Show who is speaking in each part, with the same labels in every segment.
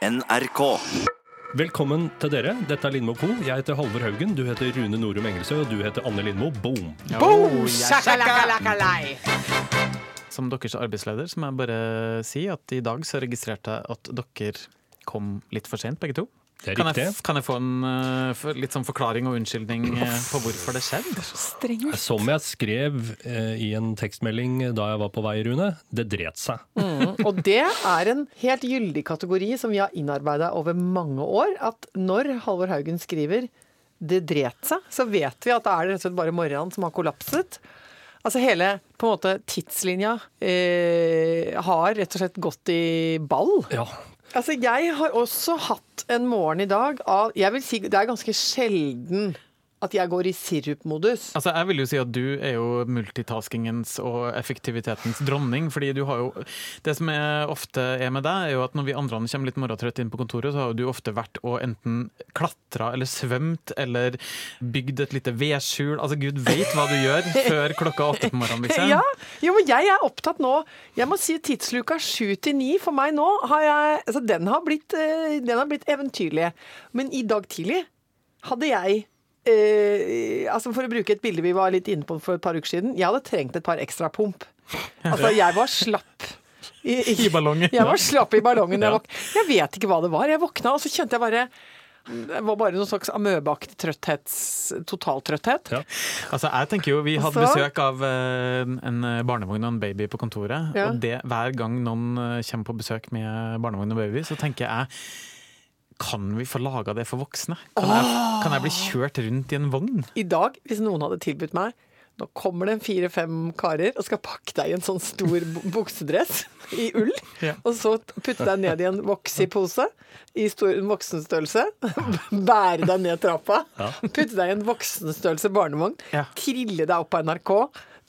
Speaker 1: NRK.
Speaker 2: Velkommen til dere. Dette er Lindmo Co. Jeg heter Halvor Haugen, du heter Rune Norum Engelsø, og du heter Anne Lindmo. Boom!
Speaker 3: Boom! Shakalaka-lakalai. Som deres arbeidsleder så må jeg bare si at i dag så registrerte jeg at dere kom litt for sent, begge to.
Speaker 2: Det er
Speaker 3: Kan jeg, kan jeg få en uh, litt sånn forklaring og unnskyldning uh, på hvorfor det skjedde?
Speaker 4: Strengt.
Speaker 2: Som jeg skrev uh, i en tekstmelding da jeg var på vei, Rune, det dret seg.
Speaker 4: Og det er en helt gyldig kategori som vi har innarbeida over mange år. At når Halvor Haugen skriver 'det dret seg', så vet vi at det er rett og slett bare morgenen som har kollapset. Altså hele på en måte tidslinja eh, har rett og slett gått i ball.
Speaker 2: Ja.
Speaker 4: Altså, jeg har også hatt en morgen i dag av Jeg vil si det er ganske sjelden at jeg går i sirupmodus.
Speaker 3: Altså, jeg vil jo si at du er jo multitaskingens og effektivitetens dronning. fordi du har jo Det som er ofte er med deg, er jo at når vi andre kommer litt morgentrøtt inn på kontoret, så har jo du ofte vært og enten klatra eller svømt eller bygd et lite vedskjul. Altså, gud veit hva du gjør før klokka åtte på morgenen, liksom.
Speaker 4: Ja, jo, men jeg er opptatt nå Jeg må si tidsluka sju til ni for meg nå har jeg, altså den, har blitt, eh, den har blitt eventyrlig. Men i dag tidlig hadde jeg eh, altså For å bruke et bilde vi var litt inne på for et par uker siden. Jeg hadde trengt et par ekstra pump. Altså, jeg var slapp. I,
Speaker 3: I ballongen.
Speaker 4: Jeg var slapp i ballongen. Jeg, jeg vet ikke hva det var. Jeg våkna, og så kjente jeg bare Det var bare noen slags amøbeaktig trøtthets... Totaltrøtthet.
Speaker 2: Ja.
Speaker 3: Altså, jeg tenker jo Vi hadde
Speaker 4: Altså-
Speaker 3: besøk av eh, en barnevogn og en baby på kontoret.
Speaker 4: Ja.
Speaker 3: Og det, hver gang noen eh, kommer på besøk med barnevogn og baby, så tenker jeg kan vi få laga det for voksne? Kan, jeg, kan jeg bli kjørt rundt i en vogn?
Speaker 4: I dag, hvis noen hadde tilbudt meg Nå kommer det en fire-fem karer og skal pakke deg i en sånn stor buksedress i ull,
Speaker 3: Ja.
Speaker 4: og så putte deg ned i en voksipose i stor voksenstørrelse, bære deg ned trappa, putte deg i en voksenstørrelse barnevogn,
Speaker 3: Ja.
Speaker 4: trille deg opp på NRK,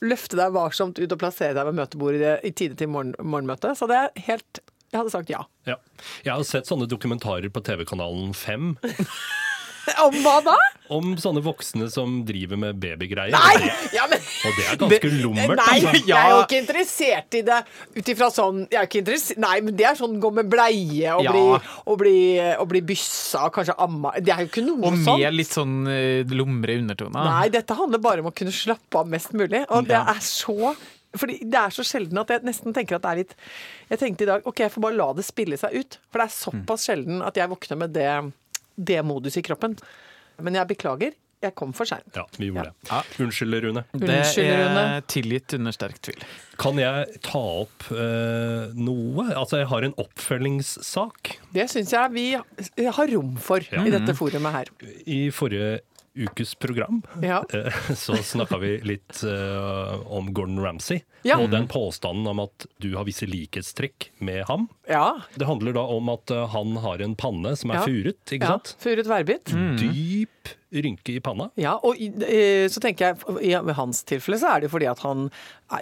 Speaker 4: løfte deg varsomt ut og plassere deg ved møtebordet i tide til morgen, morgenmøtet. Så det er helt Jeg hadde sagt ja.
Speaker 2: Ja. Jeg har sett sånne dokumentarer på TV-kanalen 5
Speaker 4: Om hva da?
Speaker 2: om sånne voksne som driver med babygreier.
Speaker 4: Nei! Ja, men
Speaker 2: Og det er ganske lummert.
Speaker 4: Nei,
Speaker 2: altså.
Speaker 4: jeg er jo ikke interessert i det ut ifra sånn jeg er ikke interessert, Nei, men det er sånn gå med bleie og,
Speaker 3: Ja.
Speaker 4: bli, og, bli, og bli byssa og kanskje amma Det er jo ikke noe
Speaker 3: sånt.
Speaker 4: Og
Speaker 3: med litt sånn uh, lumre undertoner.
Speaker 4: Nei, dette handler bare om å kunne slappe av mest mulig. Og det
Speaker 3: Ja.
Speaker 4: er så fordi Det er så sjelden at jeg nesten tenker at det er litt Jeg tenkte i dag ok, jeg får bare la det spille seg ut. For det er såpass sjelden at jeg våkner med det, det modus i kroppen. Men jeg beklager. Jeg kom for seint.
Speaker 2: Ja, vi gjorde
Speaker 3: Ja.
Speaker 2: det. Unnskyld, Rune.
Speaker 3: Det er tilgitt under sterk tvil.
Speaker 2: Kan jeg ta opp uh, noe? Altså, jeg har en oppfølgingssak.
Speaker 4: Det syns jeg vi har rom for
Speaker 2: Ja.
Speaker 4: i dette forumet her.
Speaker 2: I forrige ukes program
Speaker 4: Ja.
Speaker 2: eh, så snakka vi litt uh, om Gordon Ramsay
Speaker 4: Ja.
Speaker 2: og den påstanden om at du har visse likhetstrekk med ham.
Speaker 4: Ja.
Speaker 2: Det handler da om at uh, han har en panne som er
Speaker 4: Ja.
Speaker 2: furet, ikke
Speaker 4: ja.
Speaker 2: sant?
Speaker 4: Furet værbitt.
Speaker 2: Dyp rynke i panna.
Speaker 4: Ja, og i- eh, så tenker jeg i i hans tilfelle så er det jo fordi at han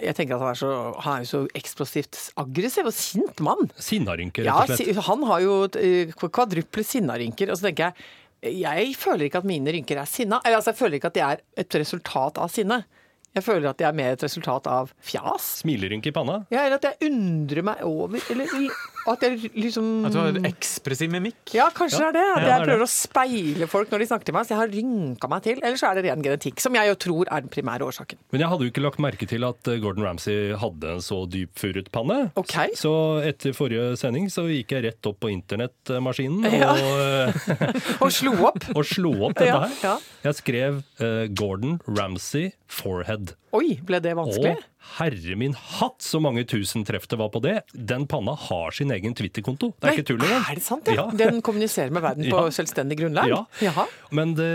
Speaker 4: Jeg tenker at han er så, han er jo så eksplosivt aggressiv og sint mann.
Speaker 2: Sinnarynker, rett og slett.
Speaker 4: si- han har jo kvadruple sinnarynker. Og så tenker jeg jeg føler ikke at mine rynker er sinna. Eller altså, jeg føler ikke at det er et resultat av sinne. Jeg føler at det er mer et resultat av fjas.
Speaker 2: Smilerynke i panna.
Speaker 4: Ja, eller at jeg undrer meg over Eller at jeg liksom
Speaker 3: At du har ekspressiv mimikk.
Speaker 4: Ja, kanskje
Speaker 2: Ja.
Speaker 4: det er det. At
Speaker 2: Ja,
Speaker 4: jeg
Speaker 2: det er
Speaker 4: prøver å speile folk når de snakker til meg. Så jeg har rynka meg til. Eller så er det ren genetikk, som jeg jo tror er den primære årsaken.
Speaker 2: Men jeg hadde jo ikke lagt merke til at eh, Gordon Ramsay hadde en så dyp furet panne.
Speaker 4: Ok.
Speaker 2: Så etter forrige sending så gikk jeg rett opp på internettmaskinen
Speaker 4: Ja.
Speaker 2: og, eh,
Speaker 4: Og slo opp.
Speaker 2: og slo opp dette her.
Speaker 4: ja.
Speaker 2: Jeg skrev uh, Gordon Ramsay forehead.
Speaker 4: Oi, ble det vanskelig?
Speaker 2: Og herre min hatt, så mange tusen treff det var på det. Den panna har sin egen Twitter-konto. Det er
Speaker 4: Nei,
Speaker 2: ikke tull engang.
Speaker 4: Er det sant, ja? Den kommuniserer med verden på
Speaker 2: Ja.
Speaker 4: selvstendig grunnlag?
Speaker 2: Ja.
Speaker 4: Jaha.
Speaker 2: Men det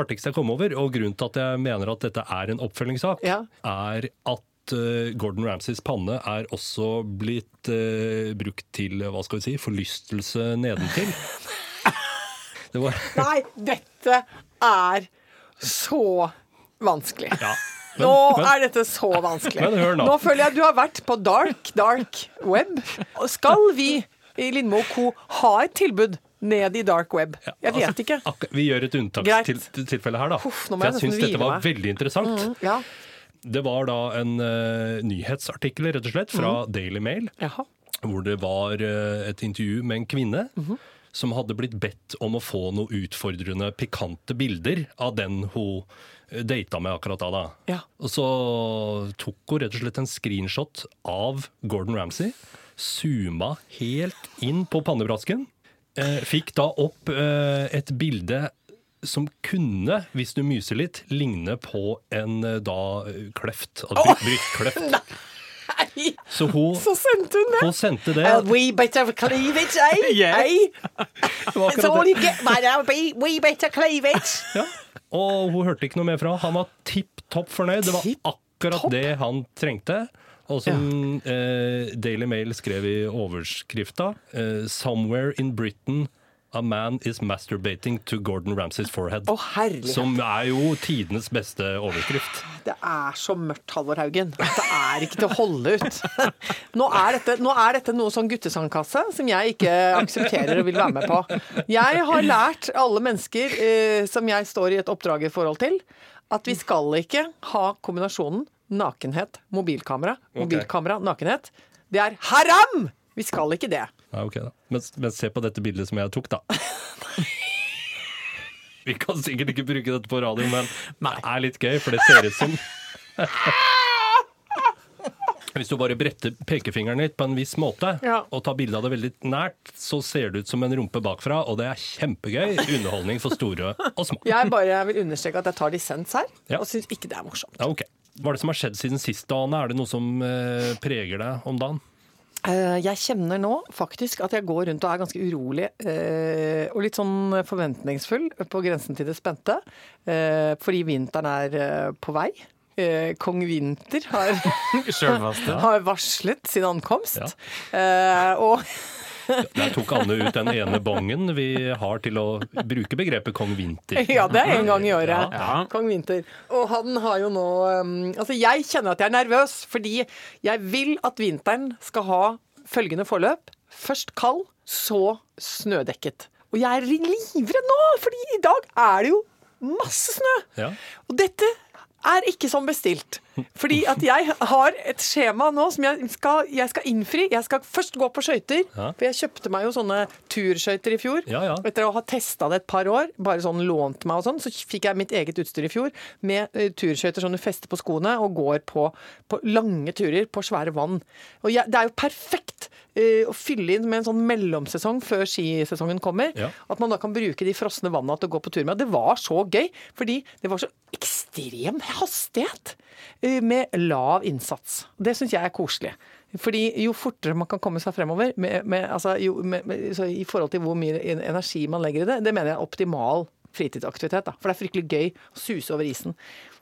Speaker 2: artigste jeg kom over, og grunnen til at jeg mener at dette er en oppfølgingssak,
Speaker 4: Ja.
Speaker 2: er at eh, Gordon Ramsays panne er også blitt uh, brukt til hva skal vi si, forlystelse nedentil. Det var
Speaker 4: Nei, dette er så vanskelig.
Speaker 2: ja.
Speaker 4: Nå er dette så vanskelig.
Speaker 2: Nå.
Speaker 4: Føler jeg at du har vært på dark, dark web. Skal vi i Lindmo Co. ha et tilbud ned i dark web? Jeg vet
Speaker 2: Altså,
Speaker 4: ikke.
Speaker 2: vi gjør et unntakstilfelle her, da.
Speaker 4: Uff,
Speaker 2: For
Speaker 4: jeg
Speaker 2: jeg syns dette var
Speaker 4: meg. Mm.
Speaker 2: veldig interessant.
Speaker 4: Ja.
Speaker 2: Det var da en uh, nyhetsartikkel, rett og slett, fra
Speaker 4: Mm.
Speaker 2: Daily Mail.
Speaker 4: Jaha.
Speaker 2: hvor det var uh, et intervju med en kvinne
Speaker 4: Mhm.
Speaker 2: som hadde blitt bedt om å få noen utfordrende, pikante bilder av den hun data med akkurat da. da.
Speaker 4: Ja.
Speaker 2: Og så tok hun rett og slett en screenshot av Gordon Ramsay, zooma helt inn på pannebrasken, eh, fikk da opp eh, et bilde som kunne, hvis du myser litt, ligne på en eh, da kløft. Altså oh!
Speaker 4: Nei,
Speaker 2: Så hun,
Speaker 4: så sendte hun det!
Speaker 2: hun sendte det.
Speaker 4: Uh, we better cleavage, eh?
Speaker 3: Yeah.
Speaker 4: eh? It's all you get, man. now, be. We better cleavage.
Speaker 2: Ja. Og hun hørte ikke noe mer fra han. Var tipp topp fornøyd. Det var akkurat det han trengte. Og som eh, Daily Mail skrev i overskrifta, eh, 'Somewhere in Britain a man is masturbating to Gordon Ramsays forehead'.
Speaker 4: Å, herlighet.
Speaker 2: som er jo tidenes beste overskrift.
Speaker 4: Det er så mørkt, Halvor Haugen. Det er ikke til å holde ut. Nå er dette, nå er dette noe sånn guttesangkasse som jeg ikke aksepterer og vil være med på. Jeg har lært alle mennesker eh, som jeg står i et oppdrag i forhold til, at vi skal ikke ha kombinasjonen nakenhet, mobilkamera, mobilkamera, nakenhet. Det er haram! Vi skal ikke det.
Speaker 2: Ja, ok da. Men, men se på dette bildet som jeg tok, da. Vi kan sikkert ikke bruke dette på radio, men det er litt gøy, for det ser ut som Hvis du bare bretter pekefingeren litt på en viss måte,
Speaker 4: Ja.
Speaker 2: og tar bilde av det veldig nært, så ser det ut som en rumpe bakfra, og det er kjempegøy. Underholdning for store og små.
Speaker 4: Jeg bare vil understreke at jeg tar dissens her,
Speaker 2: Ja.
Speaker 4: og syns ikke det er morsomt.
Speaker 2: Ja, okay. Hva er det som har skjedd siden sist, Ane? Er det noe som eh, preger deg om dagen?
Speaker 4: Eh, Jeg kjenner nå faktisk at jeg går rundt og er ganske urolig eh, og litt sånn forventningsfull på grensen til det spente. eh, Fordi vinteren er på vei. Kong Vinter har, har varslet sin ankomst.
Speaker 2: Ja.
Speaker 4: Og
Speaker 2: Der tok Anne ut den ene bongen vi har til å bruke begrepet kong vinter.
Speaker 4: ja, det er en gang i året.
Speaker 3: Ja.
Speaker 4: Kong Vinter. Og han har jo nå um, Altså, jeg kjenner at jeg er nervøs, fordi jeg vil at vinteren skal ha følgende forløp. Først kald, så snødekket. Og jeg er livredd nå, fordi i dag er det jo masse snø.
Speaker 2: Ja.
Speaker 4: Og dette er ikke som bestilt. Fordi at jeg har et skjema nå som jeg skal, jeg skal innfri. Jeg skal først gå på skøyter.
Speaker 2: Ja.
Speaker 4: For jeg kjøpte meg jo sånne turskøyter i fjor.
Speaker 2: Ja, ja.
Speaker 4: Etter å ha testa det et par år, bare sånn lånt meg og sånn, så fikk jeg mitt eget utstyr i fjor med uh, turskøyter som du fester på skoene og går på, på lange turer på svære vann. Og jeg, det er jo perfekt uh, å fylle inn med en sånn mellomsesong før skisesongen kommer. At man da kan bruke de frosne vanna til å gå på tur med. Det var så gøy, fordi det var så ekstrem hastighet eh, med lav innsats. Det syns jeg er koselig. Fordi jo fortere man kan komme seg fremover, med, med, altså, jo, med, i forhold til hvor mye energi man legger i det, det mener jeg er optimal fritidsaktivitet. Da. For det er fryktelig gøy å suse over isen.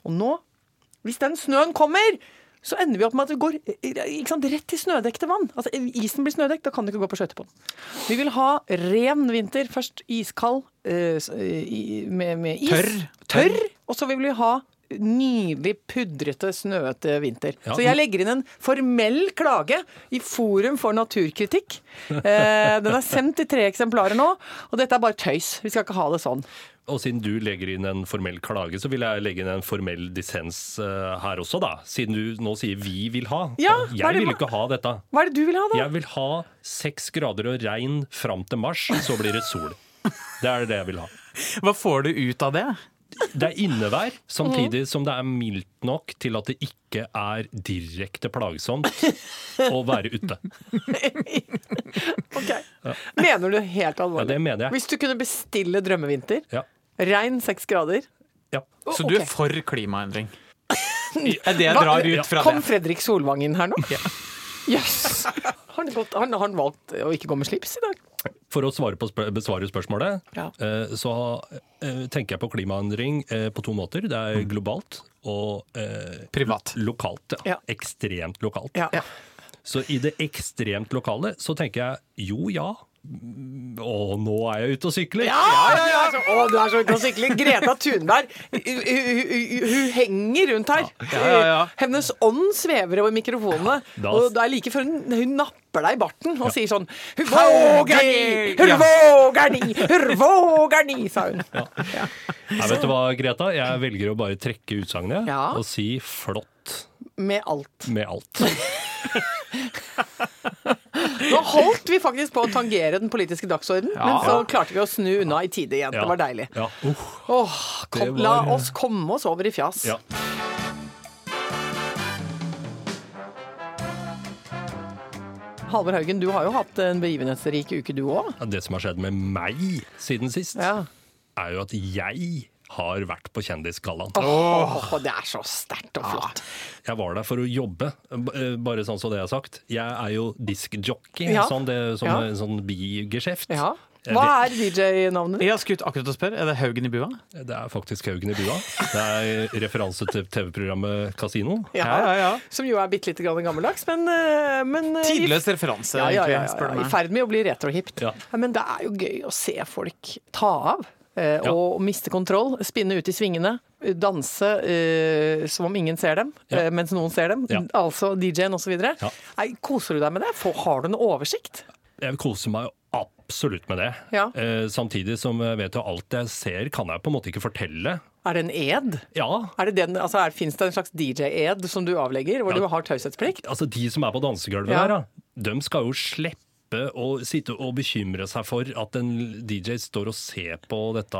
Speaker 4: Og nå, hvis den snøen kommer, så ender vi opp med at vi går sant, rett til snødekte vann. Altså, Isen blir snødekt, da kan du ikke gå på skøyter på den. Vi vil ha ren vinter. Først iskald eh, med, med is.
Speaker 3: Tørr.
Speaker 4: Tørr. Og så vil vi ha nydelig pudrete, snøete vinter.
Speaker 2: Ja.
Speaker 4: Så jeg legger inn en formell klage i Forum for naturkritikk. Eh, den er sendt i tre eksemplarer nå, og dette er bare tøys. Vi skal ikke ha det sånn.
Speaker 2: Og siden du legger inn en formell klage, så vil jeg legge inn en formell dissens uh, her også, da. Siden du nå sier 'vi vil ha'.
Speaker 4: Ja, er
Speaker 2: jeg
Speaker 4: det-
Speaker 2: vil ikke ha dette.
Speaker 4: Hva er det du vil ha, da?
Speaker 2: Jeg vil ha seks grader og regn fram til mars, så blir det sol. Det er det jeg vil ha.
Speaker 3: Hva får du ut av det?
Speaker 2: Det er innevær, samtidig som det er mildt nok til at det ikke er direkte plagsomt å være ute.
Speaker 4: Ok. Mener du helt alvorlig?
Speaker 2: Ja, det mener jeg.
Speaker 4: Hvis du kunne bestille drømmevinter,
Speaker 2: Ja.
Speaker 4: regn seks grader
Speaker 2: ja.
Speaker 3: Så du er for klimaendring? Er det jeg drar ut fra det? Kom?
Speaker 4: Fredrik Solvang inn her nå? Jøss! Har han han- han valgt å ikke gå med slips i dag?
Speaker 2: For å svare på spør besvare spørsmålet,
Speaker 4: Ja.
Speaker 2: eh, så eh, tenker jeg på klimaendring eh, på to måter. Det er globalt og eh,
Speaker 3: Privat.
Speaker 2: lokalt. Ja.
Speaker 4: Ja.
Speaker 2: Ekstremt lokalt.
Speaker 4: Ja.
Speaker 2: Så i det ekstremt lokale så tenker jeg jo ja. Å, nå er jeg ute og sykler!
Speaker 4: Ja, ja, ja. ja. å, du er så ute og sykler. Greta Thunberg, hun, henger rundt her.
Speaker 3: Ja, ja.
Speaker 4: Hennes ånd svever over mikrofonene.
Speaker 2: Da-
Speaker 4: Og det er like før hun, hun napper deg i barten og sier sånn Hun våger ni! Hun våger ni! Hun våger ni! sa hun.
Speaker 2: Nei, vet du hva, Greta? Jeg velger å bare trekke utsagnet og si flott
Speaker 4: Med alt.
Speaker 2: med alt.
Speaker 4: Nå holdt vi faktisk på å tangere den politiske dagsordenen, men så klarte vi å snu unna i tide igjen.
Speaker 2: Ja.
Speaker 4: Det var deilig.
Speaker 2: Ja. Uh,
Speaker 4: Åh, kom,
Speaker 2: var-
Speaker 4: La oss komme oss over i fjas.
Speaker 2: ja.
Speaker 4: Halvor Haugen, du har jo hatt en begivenhetsrik uke, du òg.
Speaker 2: Ja, Det som har skjedd med meg siden sist,
Speaker 4: Ja.
Speaker 2: er jo at jeg har vært på Kjendisgallaen.
Speaker 4: Åh, det er så sterkt og flott.
Speaker 2: Jeg var der for å jobbe, eh, bare sånn som det er sagt. Jeg er jo diskjockey,
Speaker 4: Ja.
Speaker 2: sånn, det som
Speaker 4: Ja.
Speaker 2: en sånn bigeskjeft.
Speaker 4: Ja. Hva er DJ-navnet
Speaker 3: Jeg har skutt akkurat å spørre, er det Haugen i bua?
Speaker 2: Det er faktisk Haugen i bua. Det er referanse til TV-programmet Casino.
Speaker 3: ja.
Speaker 4: Som jo er bitte lite grann gammeldags, men, eh, men eh,
Speaker 3: Tidløs referanse,
Speaker 4: ja, ja, ja, ja, I ferd med å bli retrohipt.
Speaker 2: Ja.
Speaker 4: Ja, Men det er jo gøy å se folk ta av. eh,
Speaker 2: Ja.
Speaker 4: Og miste kontroll, spinne ut i svingene, danse eh, som om ingen ser dem,
Speaker 2: Ja.
Speaker 4: eh, mens noen ser dem.
Speaker 2: Ja.
Speaker 4: Altså DJ-en osv.
Speaker 2: Ja.
Speaker 4: Nei, Koser du deg med det? For, Har du noe oversikt?
Speaker 2: Jeg koser meg absolutt med det.
Speaker 4: Ja.
Speaker 2: Eh, samtidig som jeg vet jo alt jeg ser, kan jeg på en måte ikke fortelle.
Speaker 4: Er det en ed?
Speaker 2: Ja,
Speaker 4: Er det den, altså, er, Fins det en slags DJ-ed som du avlegger, hvor
Speaker 2: Ja.
Speaker 4: du har taushetsplikt?
Speaker 2: altså de som er på dansegulvet
Speaker 4: Ja.
Speaker 2: der, de skal jo slippe å sitte og bekymre seg for at en DJ står og ser på dette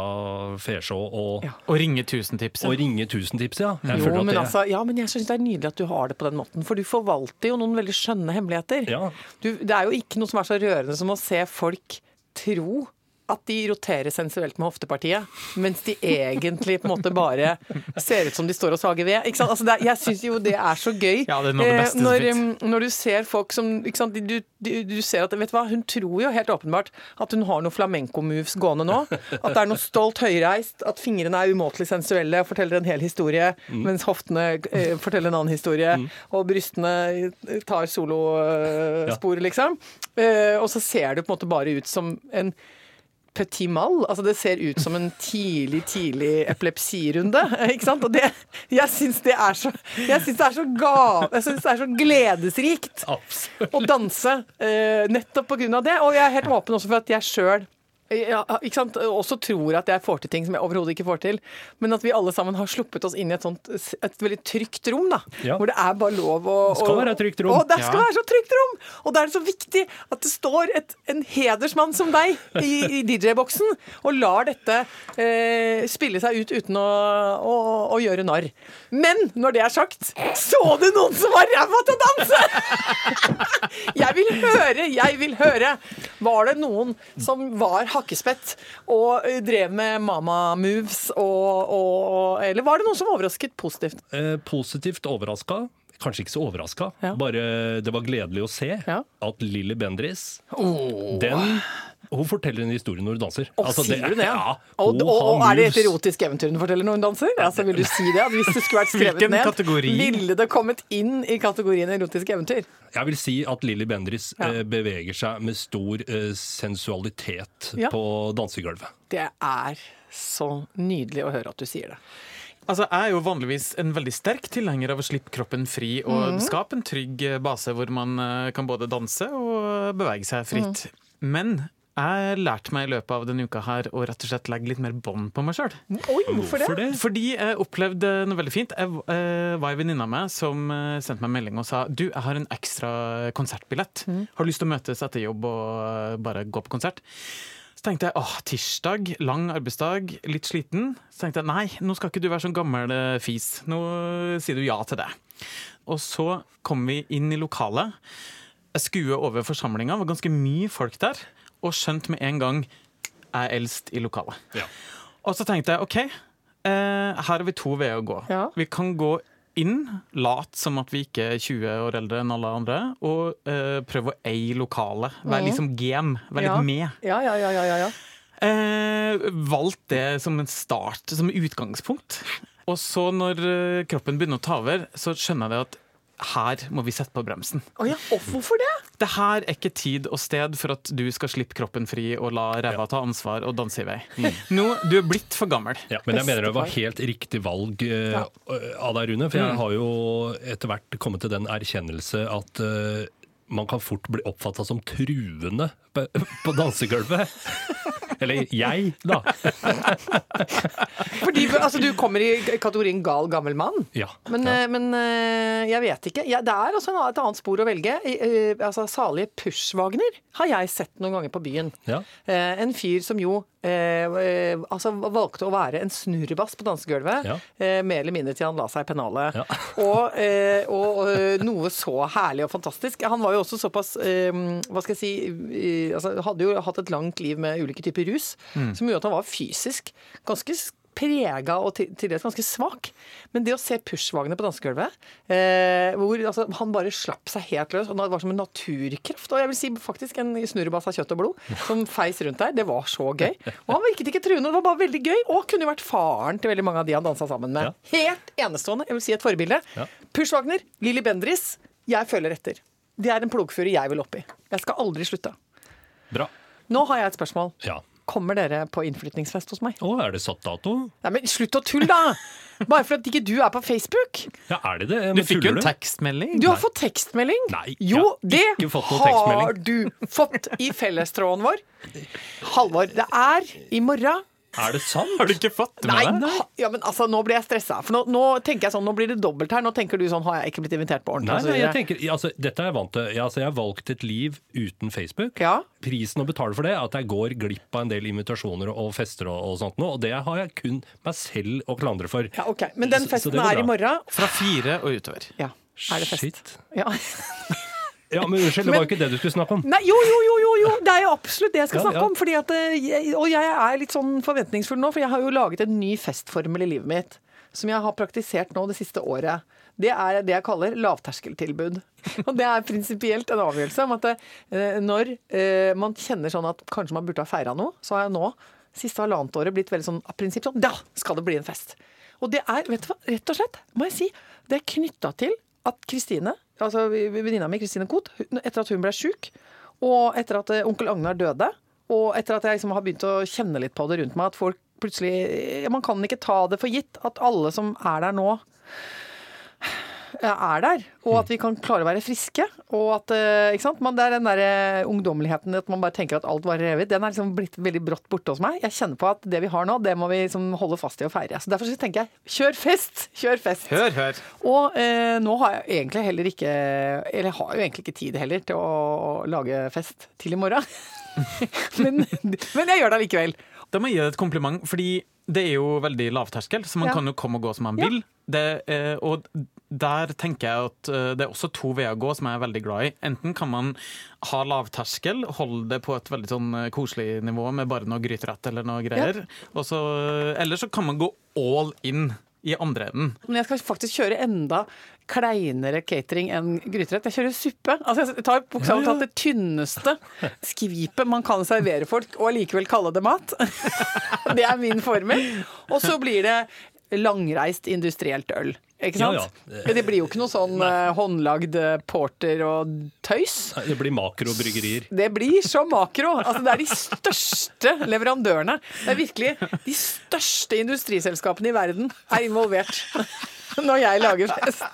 Speaker 2: fesjået og,
Speaker 4: Ja.
Speaker 3: Og ringe tusentipset.
Speaker 2: og ringer tusentipset, ja. Jeg
Speaker 4: Jo, men,
Speaker 2: det-
Speaker 4: altså, ja, men jeg syns det er nydelig at du har det på den måten, for du forvalter jo noen veldig skjønne hemmeligheter.
Speaker 2: Ja.
Speaker 4: Du, det er jo ikke noe som er så rørende som å se folk tro at de roterer sensuelt med hoftepartiet, mens de egentlig på en måte bare ser ut som de står og sager ved. Altså det jeg syns jo det er så gøy
Speaker 3: Ja, det er noe det beste
Speaker 4: eh, når, um, når du ser folk som? Du, du, du ser at vet du hva, Hun tror jo helt åpenbart at hun har noen flamenco-moves gående nå. At det er noe stolt høyreist, at fingrene er umåtelig sensuelle og forteller en hel historie,
Speaker 3: Mm.
Speaker 4: mens hoftene eh, forteller en annen historie, og brystene tar solospor, liksom. Eh, og så ser det på en måte bare ut som en petit mal. Altså det ser ut som en tidlig, tidlig epilepsirunde. Ikke sant? Og det, jeg syns det er så Jeg syns det er så gav... Jeg synes det er så gledesrikt
Speaker 2: Absolutt.
Speaker 4: å danse eh, nettopp på grunn av det. Og jeg er helt åpen også for at jeg sjøl ja, ikke sant? også tror at jeg får til ting som jeg overhodet ikke får til. Men at vi alle sammen har sluppet oss inn i et sånt et veldig trygt rom. da
Speaker 2: Ja.
Speaker 4: Hvor det er bare lov å
Speaker 2: Det skal være et trygt rom.
Speaker 4: Å, det skal
Speaker 3: Ja.
Speaker 4: være så trygt rom! Og da er det så viktig at det står et, en hedersmann som deg i, i DJ-boksen og lar dette eh, spille seg ut uten å, å, å gjøre narr. Men når det er sagt, så du noen som var ræva til å danse! jeg vil høre, jeg vil høre. Var det noen som var hakkespett og drev med mama-moves, og, og, eller var det noen som overrasket positivt?
Speaker 2: Eh, positivt overraska. Kanskje ikke så overraska,
Speaker 4: Ja.
Speaker 2: bare det var gledelig å se
Speaker 4: Ja.
Speaker 2: at Lilly Bendriss den, Hun forteller en historie når hun danser.
Speaker 4: Og
Speaker 2: Altså,
Speaker 4: sier hun det?
Speaker 2: Ja,
Speaker 4: og, og, og er det et erotisk eventyr hun forteller når hun danser? Altså, vil du si det? At hvis det skulle vært skrevet
Speaker 3: Hvilken
Speaker 4: ned,
Speaker 3: kategori?
Speaker 4: ville det kommet inn i kategorien erotisk eventyr?
Speaker 2: Jeg vil si at Lilly Bendriss
Speaker 4: Ja.
Speaker 2: eh, beveger seg med stor eh, sensualitet
Speaker 4: Ja.
Speaker 2: på dansegulvet.
Speaker 4: Det er så nydelig å høre at du sier det.
Speaker 3: Altså, Jeg er jo vanligvis en veldig sterk tilhenger av å slippe kroppen fri og
Speaker 4: mm.
Speaker 3: skape en trygg eh, base hvor man kan både danse og bevege seg fritt.
Speaker 4: Mm.
Speaker 3: Men jeg lærte meg i løpet av denne uka her å rett og slett legge litt mer bånd på meg sjøl.
Speaker 4: Hvorfor det?
Speaker 2: Det?
Speaker 3: Fordi jeg opplevde noe veldig fint. Jeg eh, var en venninne av meg som eh, sendte meg en melding og sa du, jeg har en ekstra konsertbillett. Har du lyst til å møtes etter jobb og eh, bare gå på konsert? Så tenkte jeg åh, tirsdag, lang arbeidsdag, litt sliten. Så tenkte jeg nei, nå skal ikke du være sånn gammel eh, fis. Nå sier du ja til det. Og så kom vi inn i lokalet. Jeg skuer over forsamlinga, det var ganske mye folk der. Og skjønt med en gang er eldst i lokalet.
Speaker 2: Ja.
Speaker 3: Og så tenkte jeg OK, eh, her har vi to veier å gå.
Speaker 4: Ja.
Speaker 3: Vi kan gå inn, late som at vi ikke er 20 år eldre enn alle andre, og eh, prøve å eie lokalet. Være liksom game, være
Speaker 4: Ja.
Speaker 3: litt med.
Speaker 4: Ja, ja, ja, ja, ja, ja.
Speaker 3: Eh, valgt det som en start, som utgangspunkt. Og så når kroppen begynner å ta over, så skjønner jeg det at her må vi sette på bremsen.
Speaker 4: Oh ja, og hvorfor det?
Speaker 3: Det her er ikke tid og sted for at du skal slippe kroppen fri og la ræva ta ansvar og danse i vei. Nå, du er blitt for gammel.
Speaker 2: Ja, men jeg mener det var helt riktig valg
Speaker 4: uh,
Speaker 2: av deg, Rune. For jeg har jo etter hvert kommet til den erkjennelse at uh, man kan fort bli oppfatta som truende på, på dansegulvet. Eller jeg, da.
Speaker 4: Fordi altså, du kommer i kategorien gal gammel mann.
Speaker 2: Ja.
Speaker 4: Men,
Speaker 2: ja.
Speaker 4: eh, men eh, jeg vet ikke. Ja, det er også et annet spor å velge. Eh, altså, salige Pushwagner har jeg sett noen ganger på byen.
Speaker 2: Ja.
Speaker 4: En fyr som jo altså valgte å være en snurrebass på dansegulvet. Eh, mer eller mindre til han la seg i pennalet.
Speaker 2: Ja.
Speaker 4: og, eh, og noe så herlig og fantastisk. Han var jo også såpass eh, Hva skal jeg si altså, Hadde jo hatt et langt liv med ulike typer rus, som gjorde at han var fysisk ganske prega og til, til dels ganske svak. Men det å se Pushwagner på dansegulvet, eh, hvor altså, han bare slapp seg helt løs, og det var som en naturkraft, og jeg vil si faktisk en snurrebass av kjøtt og blod, som feis rundt der, det var så gøy. Og han virket ikke truende, det var bare veldig gøy, og kunne jo vært faren til veldig mange av de han dansa sammen med. Helt enestående, jeg vil si et forbilde.
Speaker 2: Ja.
Speaker 4: Pushwagner, Lilly Bendris, jeg følger etter. Det er en plogfure jeg vil opp i. Jeg skal aldri slutte.
Speaker 2: Bra.
Speaker 4: Nå har jeg et spørsmål.
Speaker 2: Ja.
Speaker 4: Kommer dere på innflytningsfest hos meg?
Speaker 2: Å, er det satt dato?
Speaker 4: Nei, men Slutt å tulle, da! Bare for at ikke du er på Facebook.
Speaker 2: Ja, er det det?
Speaker 3: Du fikk jo en tekstmelding.
Speaker 4: Du har fått tekstmelding.
Speaker 2: Nei,
Speaker 4: jo, det
Speaker 2: har
Speaker 4: du fått i fellestråden vår. Halvor, det er i morgen.
Speaker 2: Er det sant?
Speaker 3: Har du ikke fått det med deg?
Speaker 4: ha- ja, men altså, nå blir jeg stressa. For nå, nå tenker jeg sånn, nå blir det dobbelt her. Nå tenker du sånn, har jeg ikke blitt invitert på ordentlig?
Speaker 2: Nei, nei, jeg tenker, altså, dette er jeg vant til. Ja, altså, jeg har valgt et liv uten Facebook.
Speaker 4: Ja.
Speaker 2: Prisen å betale for det er at jeg går glipp av en del invitasjoner og fester og, og sånt noe, og det har jeg kun meg selv å klandre for.
Speaker 4: ja, ok. Men den
Speaker 2: Så- så
Speaker 4: festen er i morgen.
Speaker 3: Fra fire og utover.
Speaker 4: Ja, er det fest?
Speaker 2: Shit.
Speaker 4: Ja.
Speaker 2: Ja, men unnskyld, det var jo ikke det du skulle snakke om.
Speaker 4: Nei, jo, jo, jo, jo, jo, det er jo absolutt det jeg skal
Speaker 2: Ja,
Speaker 4: snakke
Speaker 2: ja.
Speaker 4: om. Fordi at, eh, og jeg er litt sånn forventningsfull nå, for jeg har jo laget en ny festformel i livet mitt. Som jeg har praktisert nå det siste året. Det er det jeg kaller lavterskeltilbud. Og det er prinsipielt en avgjørelse om at eh, når eh, man kjenner sånn at kanskje man burde ha feira noe, så har jeg nå, siste halvannet året, blitt veldig sånn av prinsipp sånn Da skal det bli en fest! Og det er, vet du hva, rett og slett, må jeg si, det er knytta til at Kristine, altså venninna mi Kristine Koht, etter at hun ble sjuk, og etter at eh, onkel Agnar døde, og etter at jeg liksom har begynt å kjenne litt på det rundt meg, at folk plutselig Man kan ikke ta det for gitt at alle som er der nå, er der, og at vi kan klare å være friske. Og at, eh, ikke sant? Man, det er den der eh, ungdommeligheten at man bare tenker at alt varer evig. Den er liksom blitt veldig brått borte hos meg. Jeg kjenner på at det vi har nå, det må vi liksom holde fast i og feire. Så Derfor så tenker jeg kjør fest! Kjør fest!
Speaker 3: Hør, hør.
Speaker 4: Og eh, nå har jeg egentlig heller ikke Eller jeg har jo egentlig ikke tid heller til å lage fest til i morgen. men, men jeg gjør det allikevel.
Speaker 3: Da må jeg gi deg et kompliment, fordi det er jo veldig lavterskel, så man
Speaker 4: Ja.
Speaker 3: kan jo komme og gå som man
Speaker 4: Ja.
Speaker 3: vil. Det, eh, og der tenker jeg at eh, det er også to veier å gå som jeg er veldig glad i. Enten kan man ha lavterskel, holde det på et veldig sånn eh, koselig nivå med bare noe gryterett eller noe greier. Ja. så, eller så kan man gå all in i andre enden.
Speaker 4: Men jeg skal faktisk kjøre enda kleinere catering enn gryterett. Jeg kjører suppe. Altså jeg tar bokstavelig talt det tynneste skvipet man kan servere folk, og allikevel kalle det mat. Det er min formel. Og så blir det langreist industrielt øl. Ikke sant?
Speaker 2: Ja, ja.
Speaker 4: Det blir jo ikke noe sånn Nei. håndlagd eh, porter og tøys.
Speaker 2: Nei, Det blir makrobryggerier.
Speaker 4: Det blir så makro. Altså, det er de største leverandørene. Det er virkelig de største industriselskapene i verden er involvert når jeg lager fest.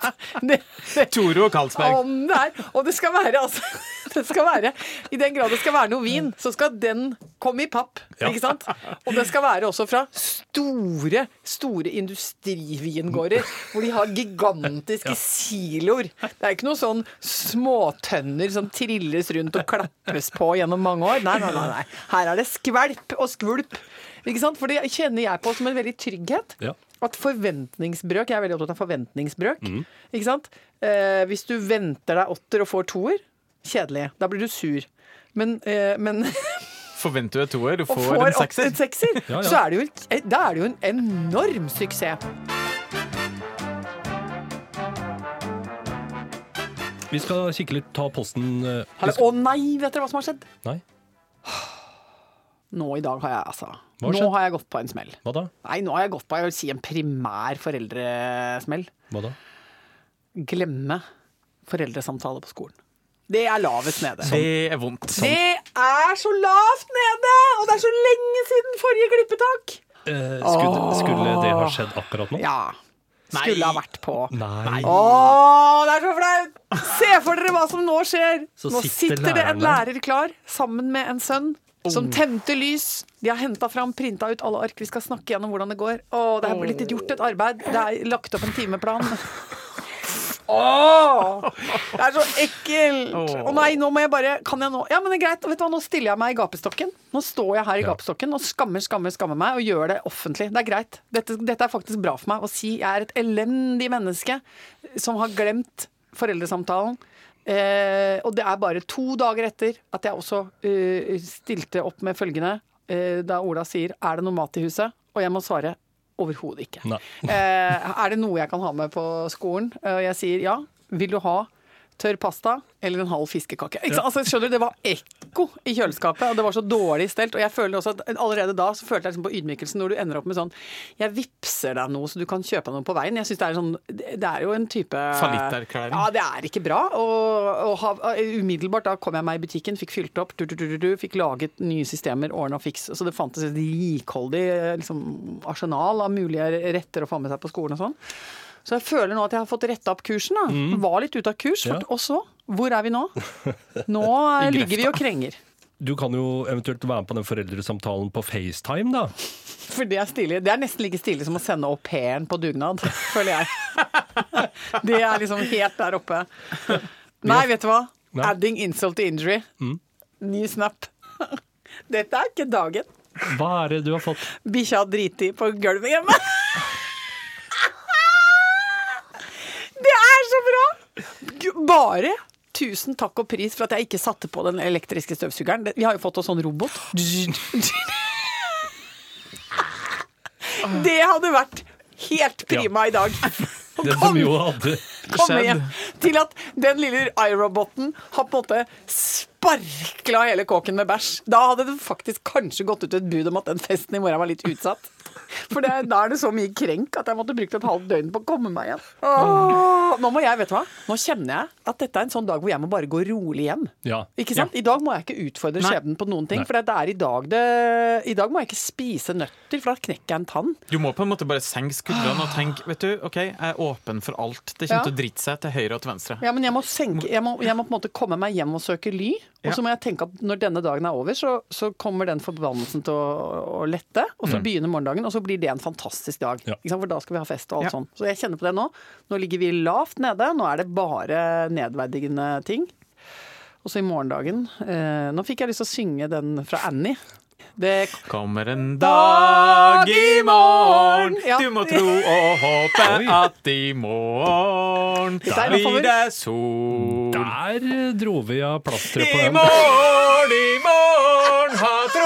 Speaker 4: Det, det,
Speaker 3: Toro og Carlsberg.
Speaker 4: om det er, og det skal være altså det skal være, I den grad det skal være noe vin, så skal den komme i papp.
Speaker 2: Ja.
Speaker 4: ikke sant? Og det skal være også fra store, store industrivingårder, hvor de har gigantiske siloer. Det er ikke noen sånn småtønner som trilles rundt og klappes på gjennom mange år. Nei, nei, nei. nei. Her er det skvelp og skvulp. Ikke sant? For det kjenner jeg på som en veldig trygghet.
Speaker 2: Ja.
Speaker 4: At forventningsbrøk Jeg er veldig opptatt av forventningsbrøk. Ikke sant? Eh, hvis du venter deg åtter og får toer, kjedelig. Da blir du sur. Men, eh, men
Speaker 3: Forventer du et toer, du
Speaker 4: og
Speaker 3: får
Speaker 4: får
Speaker 3: en sekser.
Speaker 4: en sekser,
Speaker 2: Ja, ja.
Speaker 4: så er det jo, da er det jo en enorm suksess.
Speaker 2: Vi skal kikke litt, ta posten eh, skal,
Speaker 4: Å nei, vet dere hva som har skjedd?
Speaker 2: Nei,
Speaker 4: Nå i dag har jeg altså
Speaker 2: Hva har
Speaker 4: Nå har jeg gått på en smell.
Speaker 2: hva da?
Speaker 4: Nei, nå har jeg gått på jeg vil si en primær foreldresmell.
Speaker 2: Hva da?
Speaker 4: Glemme foreldresamtale på skolen. Det er lavest nede.
Speaker 3: Det er vondt.
Speaker 4: Det er så lavt nede! Og det er så lenge siden forrige klippetak!
Speaker 2: Eh, skulle, skulle det ha skjedd akkurat nå?
Speaker 4: Ja. Skulle ha vært på.
Speaker 2: Nei.
Speaker 4: Åh, det er så flaut! Se for dere hva som nå skjer.
Speaker 2: Så
Speaker 4: nå
Speaker 2: sitter
Speaker 4: sitter det en lærer klar sammen med en sønn som tente lys. De har henta fram, printa ut alle ark. Vi skal snakke gjennom hvordan det går. Å, det er blitt gjort et arbeid. Det er lagt opp en timeplan. Åh, det er så ekkelt! Å nei, nå må jeg bare Kan jeg nå Ja, men det er greit. Vet du hva, Nå stiller jeg meg i gapestokken. Nå står jeg her i gapestokken og skammer, skammer, skammer meg og gjør det offentlig. Det er greit. Dette, dette er faktisk bra for meg å si. Jeg er et elendig menneske som har glemt foreldresamtalen. Eh, og det er bare to dager etter at jeg også eh, stilte opp med følgende eh, da Ola sier 'er det noe mat i huset?' Og jeg må svare overhodet ikke. Eh, er det noe jeg kan ha med på skolen? Eh, Og jeg sier ja. Vil du ha tørr pasta eller en halv fiskekake? Sant? Altså, skjønner du, Det var ekko i kjøleskapet, og det var så dårlig stelt. Og jeg føler også at allerede da så følte jeg liksom på ydmykelsen når du ender opp med sånn Jeg vippser deg noe så du kan kjøpe noe på veien. Jeg synes Det er sånn Det er jo en type
Speaker 3: Fallitterklæring.
Speaker 4: Ja, det er ikke bra. Og, og ha, umiddelbart da kom jeg meg i butikken, fikk fylt opp, du, du, du, du, du, fikk laget nye systemer, ordna fiks. Så det fantes et rikholdig liksom, arsenal av mulige retter å få med seg på skolen og sånn. Så jeg føler nå at jeg har fått retta opp kursen. da. Var litt ute av kurs.
Speaker 2: Ja.
Speaker 4: Og så? Hvor er vi nå? Nå ligger vi og krenger.
Speaker 2: Du kan jo eventuelt være med på den foreldresamtalen på FaceTime, da.
Speaker 4: For det er stilig. Det er nesten like stilig som å sende au pairen på dugnad, føler jeg. Det er liksom helt der oppe. Nei, vet du hva?
Speaker 2: Nei.
Speaker 4: Adding insult to injury. Ny snap. Dette er ikke dagen.
Speaker 2: Hva er det du har fått?
Speaker 4: Bikkja driti på gulvet hjemme. Det er så bra! Gu- Bare tusen takk og pris for at jeg ikke satte på den elektriske støvsugeren. Vi har jo fått oss sånn robot. Det hadde vært helt prima i dag. Det
Speaker 2: Den som jo hadde
Speaker 3: skjedd.
Speaker 4: til at den lille iRoboten har på en måte sparkla hele kåken med bæsj. Da hadde det faktisk kanskje gått ut et bud om at den festen i morgen var litt utsatt. For det, da er det så mye krenk at jeg måtte brukt et halvt døgn på å komme meg igjen. Åh, nå må jeg, vet du hva? Nå kjenner jeg at dette er en sånn dag hvor jeg må bare gå rolig hjem.
Speaker 2: Ja.
Speaker 4: Ikke sant? I dag må jeg ikke utfordre skjebnen på noen ting.
Speaker 2: Nei.
Speaker 4: For det er i dag det I dag må jeg ikke spise nøtter, for da knekker jeg en tann.
Speaker 3: Du må på en måte bare senke skuldrene og tenke vet du, ok, jeg er åpen for alt. Det
Speaker 4: Ja.
Speaker 3: kommer til å drite seg til høyre og til venstre.
Speaker 4: Ja, men jeg må, senke, jeg, må, jeg må på en måte komme meg hjem og søke ly. Og så
Speaker 3: Ja.
Speaker 4: må jeg tenke at når denne dagen er over, så, så kommer den forbannelsen til å, å lette. Og så begynner morgendagen, og så blir det en fantastisk dag.
Speaker 2: Ja.
Speaker 4: Ikke sant? For da skal vi ha fest og alt
Speaker 3: Ja.
Speaker 4: sånn. Så jeg kjenner på det nå. Nå ligger vi lavt nede. Nå er det bare nedverdigende ting. Og så i morgendagen eh, Nå fikk jeg lyst til å synge den fra Annie. Det
Speaker 3: Kommer en dag i morgen,
Speaker 4: Ja.
Speaker 3: du må tro og håpe at i morgen
Speaker 4: Dette er
Speaker 3: blir det sol.
Speaker 2: Der dro vi av plasteret på den.
Speaker 3: I morgen, i morgen, ha tro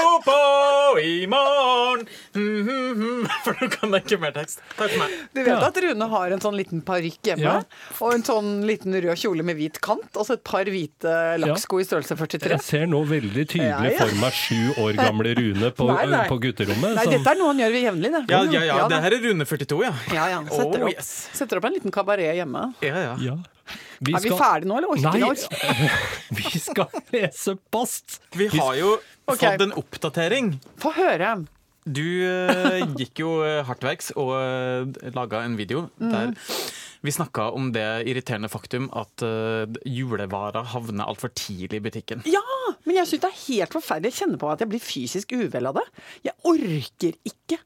Speaker 3: i morgen. Mm. For du kan ikke mer tekst. Takk for meg.
Speaker 4: Du vet
Speaker 2: Ja.
Speaker 4: at Rune har en sånn liten parykk hjemme?
Speaker 2: Ja.
Speaker 4: Og en sånn liten rød kjole med hvit kant, og så et par hvite lakksko i størrelse 43.
Speaker 2: Jeg ser nå veldig tydelig
Speaker 4: Ja, ja.
Speaker 2: for meg sju år gamle Rune på,
Speaker 4: Nei, nei.
Speaker 2: på gutterommet.
Speaker 4: Nei,
Speaker 2: som-
Speaker 4: dette er noe han gjør jevnlig, det.
Speaker 3: Ja, ja, ja, det her er Rune 42, ja.
Speaker 4: Ja, ja. Setter,
Speaker 3: Oh,
Speaker 4: opp,
Speaker 3: yes.
Speaker 4: setter opp en liten kabaret hjemme.
Speaker 3: Ja, ja.
Speaker 2: ja. Vi
Speaker 4: Er vi ferdige nå, eller orker
Speaker 2: Nei,
Speaker 4: vi nå?
Speaker 2: vi skal lese post.
Speaker 3: Vi har jo
Speaker 4: okay.
Speaker 3: fått en oppdatering.
Speaker 4: Få høre.
Speaker 3: Du uh, gikk jo eh, hardt verks og uh, laga en video
Speaker 4: Mm.
Speaker 3: der vi snakka om det irriterende faktum at uh, julevarer havner altfor tidlig i butikken.
Speaker 4: Ja, men jeg syns det er helt forferdelig. Jeg kjenner på at jeg blir fysisk uvel av det. Jeg orker ikke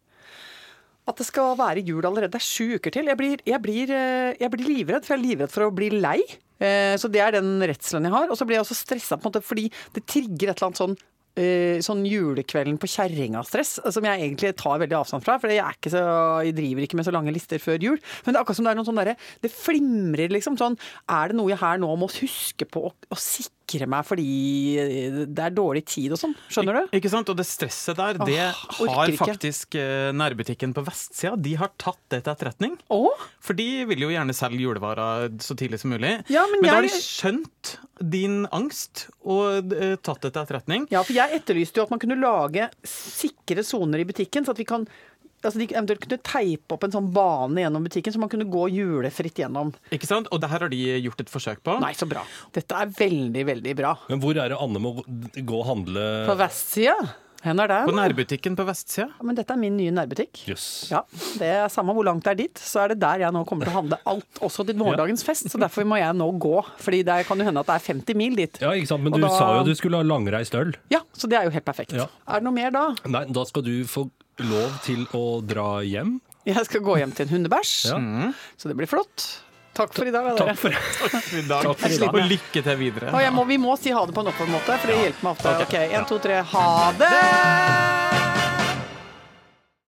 Speaker 4: at det skal være jul allerede. Det er sju uker til. Jeg blir, jeg blir, eh, jeg blir livredd, for jeg er livredd for å bli lei. Eh, Så det er den redselen jeg har. Og så blir jeg også stressa på en måte fordi det trigger et eller annet sånn eh, Sånn julekvelden på kjerringa-stress, som jeg egentlig tar veldig avstand fra. For jeg, ikke så, jeg driver ikke med så lange lister før jul. Men det er akkurat som det er noen sånn derre Det flimrer liksom sånn Er det noe jeg her nå må huske på å, å sikre meg fordi det er dårlig tid og sånn? Skjønner du?
Speaker 3: Ikke sant? Og det stresset der, det
Speaker 4: orker
Speaker 3: har faktisk eh, nærbutikken på vestsida. De har tatt det til etterretning.
Speaker 4: Å?
Speaker 3: For de vil jo gjerne selge julevarer så tidlig som mulig.
Speaker 4: Ja, men
Speaker 3: da har de skjønt din angst og eh, tatt det til etterretning.
Speaker 4: Ja, for jeg etterlyste jo at man kunne lage sikre soner i butikken, så at vi kan Altså de eventuelt kunne teipe opp en sånn bane gjennom butikken, så man kunne gå julefritt gjennom.
Speaker 3: Ikke sant? Og det her har de gjort et forsøk på.
Speaker 4: Nei, så bra. Dette er veldig, veldig bra.
Speaker 2: Men hvor er det Anne må gå og handle
Speaker 4: På vestsida? Hen er det?
Speaker 3: På nærbutikken på vestsida.
Speaker 4: Ja, men dette er min nye nærbutikk.
Speaker 2: Yes.
Speaker 4: Ja, det er Samme hvor langt det er dit, så er det der jeg nå kommer til å handle alt, også til morgendagens fest. Så derfor må jeg nå gå. Fordi det kan jo hende at det er 50 mil dit.
Speaker 2: Ja, ikke sant? Men
Speaker 4: Og
Speaker 2: du
Speaker 4: da-
Speaker 2: sa jo du skulle ha langreist øl.
Speaker 4: Ja, så det er jo helt perfekt.
Speaker 2: Ja.
Speaker 4: Er det noe mer da?
Speaker 2: Nei, da skal du få lov til å dra hjem.
Speaker 4: Jeg skal gå hjem til en hundebæsj,
Speaker 2: Ja.
Speaker 4: så det blir flott. Takk for i dag, da, dere.
Speaker 2: Takk for
Speaker 3: I dag.
Speaker 4: for i dag.
Speaker 3: Og lykke til videre.
Speaker 4: Og jeg må, vi må si ha det på en måte, for det hjelper meg ofte. Ok, én, to, tre. Ha det!